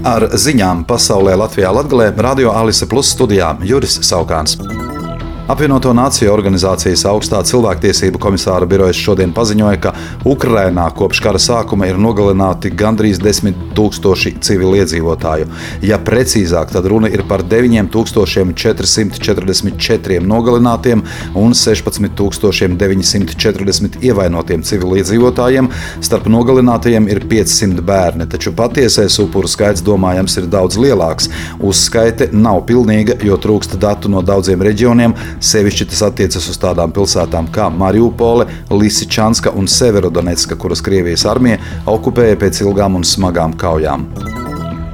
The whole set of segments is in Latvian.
Ar ziņām pasaulē Latvijā Latvijā Radio Alise Plus studijā Juris Saukāns. Apvienoto Nāciju organizācijas augstā cilvēktiesību komisāra birojas šodien paziņoja, ka Ukrainā kopš kara sākuma ir nogalināti gandrīz 10 tūkstoši civiliedzīvotāju. Ja precīzāk, tad runa ir par 9444 nogalinātiem un 16940 ievainotiem civiliedzīvotājiem. Starp nogalinātajiem ir 500 bērni, taču patiesais upuru skaits domājams ir daudz lielāks. Uzskaite nav pilnīga, jo trūkst datu no daudziem reģioniem Sevišķi tas attiecas uz tādām pilsētām kā Mariupole, Lisičanska un Severodonetska, kuras Krievijas armija okupēja pēc ilgām un smagām kaujām.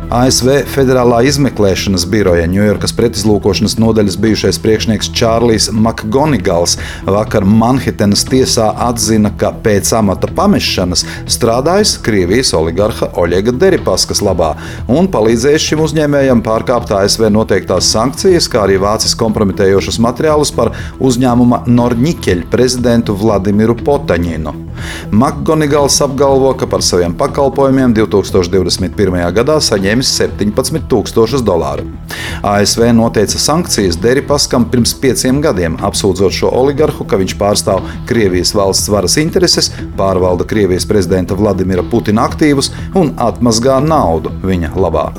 ASV Federālā izmeklēšanas biroja Ņujorkas pretizlūkošanas nodaļas bijušais priekšnieks Čārlis Makgonigals vakar Manhetenas tiesā atzina, ka pēc amata pamešanas strādājis Krievijas oligarha Oļega Deripaskas labā un palīdzējis šim uzņēmējam pārkāpt ASV noteiktās sankcijas, kā arī vācis kompromitējošus materiālus par uzņēmuma Norņikeļa prezidentu Vladimiru Potaņinu. Makgonigals apgalvo, ka par saviem pakalpojumiem 2021. gadā saņēmis 17,000 dolāru. ASV noteica sankcijas Deripaskam pirms pieciem gadiem, apsūdzot šo oligarhu, ka viņš pārstāv Krievijas valsts varas intereses, pārvalda Krievijas prezidenta Vladimira Putina aktīvus un atmazgā naudu viņa labā.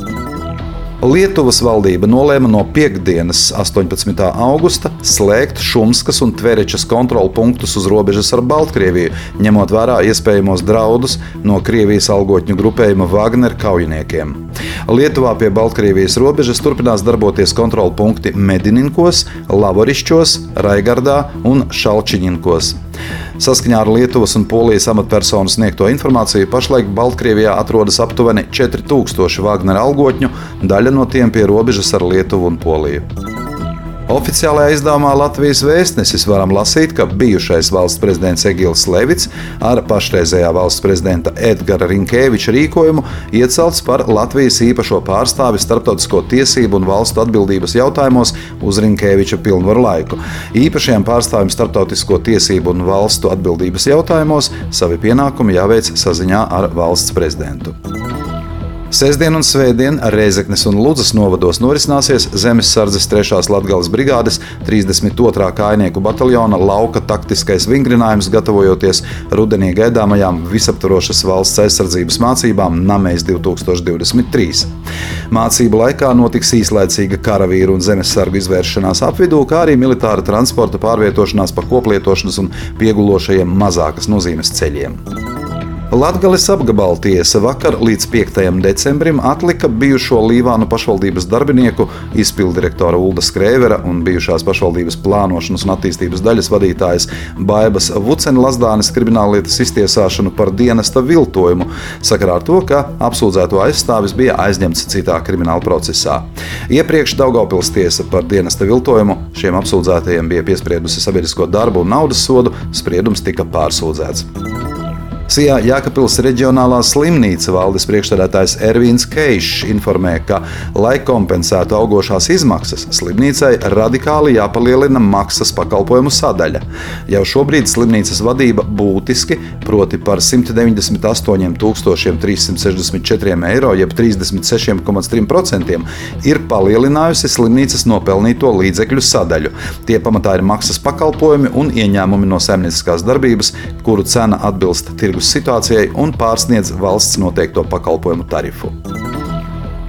Lietuvas valdība nolēma no piekdienas, 18. augusta, slēgt Šumskas un Tverečas kontrolu punktus uz robežas ar Baltkrieviju, ņemot vērā iespējamos draudus no Krievijas algotņu grupējuma Wagner kaujiniekiem. Lietuvā pie Baltkrievijas robežas turpinās darboties kontrolu punkti Medininkos, Lavorišķos, Raigardā un Šalčiņinkos. Saskaņā ar Lietuvas un Polijas amatpersonu sniegto informāciju, pašlaik Baltkrievijā atrodas aptuveni 4000 Wagner algotņu, daļa no tiem pie robežas ar Lietuvu un Poliju. Oficiālajā izdevumā Latvijas vēstnesis varam lasīt, ka bijušais valsts prezidents Egils Levits ar pašreizējā valsts prezidenta Edgara Rinkēviča rīkojumu iecelts par Latvijas īpašo pārstāvi starptautisko tiesību un valstu atbildības jautājumos uz Rinkēviča pilnvaru laiku. Īpašajam pārstāvim starptautisko tiesību un valstu atbildības jautājumos savi pienākumi jāveic saziņā ar valsts prezidentu. Sēsdien un Svētdien Reizeknes un Ludzas novados norisināsies Zemesardzes 3. Latvijas brigādes 32. kājnieku bataljona lauka taktiskais vingrinājums, gatavojoties rudenī gaidāmajām visaptvarošas valsts aizsardzības mācībām Namēs 2023. Mācību laikā notiks īslaicīga karavīru un zemesargu izvēršanās apvidū, kā arī militāra transporta pārvietošanās pa koplietošanas un piegulošajiem mazākas nozīmes ceļiem. Latvijas apgabala tiesa vakar līdz 5. decembrim atlika bijušo Līvānu pašvaldības darbinieku, izpildirektora Ulda Skrēvera un bijušās pašvaldības plānošanas un attīstības daļas vadītājas Baibas Vuceņa-Lazdānes krimināllietas iztiesāšanu par dienesta viltojumu, sakarā ar to, ka apsūdzēto aizstāvis bija aizņemts citā krimināla procesā. Iepriekš Daugopils tiesa par dienesta viltojumu šiem apsūdzētajiem bija piespriedusi sabiedrisko darbu un naudas sodu, spriedums tika pārsūdzēts. Sijā Jākapils reģionālā slimnīca valdes priekšstādātājs Ervīns Keišs informē, ka, lai kompensētu augošās izmaksas, slimnīcai radikāli jāpalielina maksas pakalpojumu sadaļa. Jau šobrīd slimnīcas vadība būtiski, proti par 198,364 eiro, jeb 36,3%, ir palielinājusi slimnīcas nopelnīto līdzekļu sadaļu. Tie pamatā ir maksas pakalpojumi un ieņēmumi no saimnieciskās darbības, kuru cena atbilst tirgus tirgus situācijai un pārsniedz valsts noteikto pakalpojumu tarifu.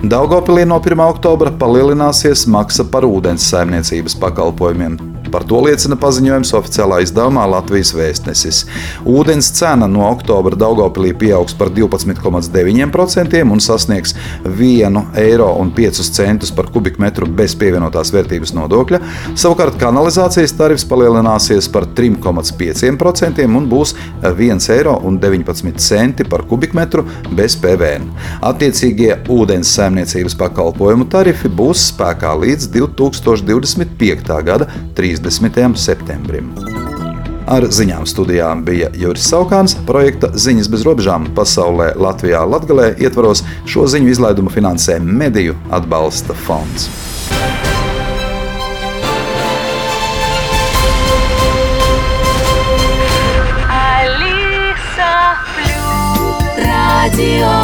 Daugopilī no 1. oktobra palielināsies maksa par ūdens saimniecības pakalpojumiem. Par to liecina paziņojums oficiālā izdevumā Latvijas vēstnesis. Ūdens cena no oktobra Daugopilī pieaugs par 12,9% un sasniegs 1,05 eiro par kubikmetru bez pievienotās vērtības nodokļa. Savukārt kanalizācijas tarifs palielināsies par 3,5% un būs 1,19 eiro par kubikmetru bez PVN. Attiecīgie ūdens saimniecības pakalpojumu tarifi būs spēkā līdz 2025. gada 3. 30. septembrim. Ar ziņām studijām bija Juris Saukāns. Projekta Ziņas bez robežām pasaulē Latvijā Latgalē ietvaros šo ziņu izlaidumu finansē Mediju atbalsta fonds. Radio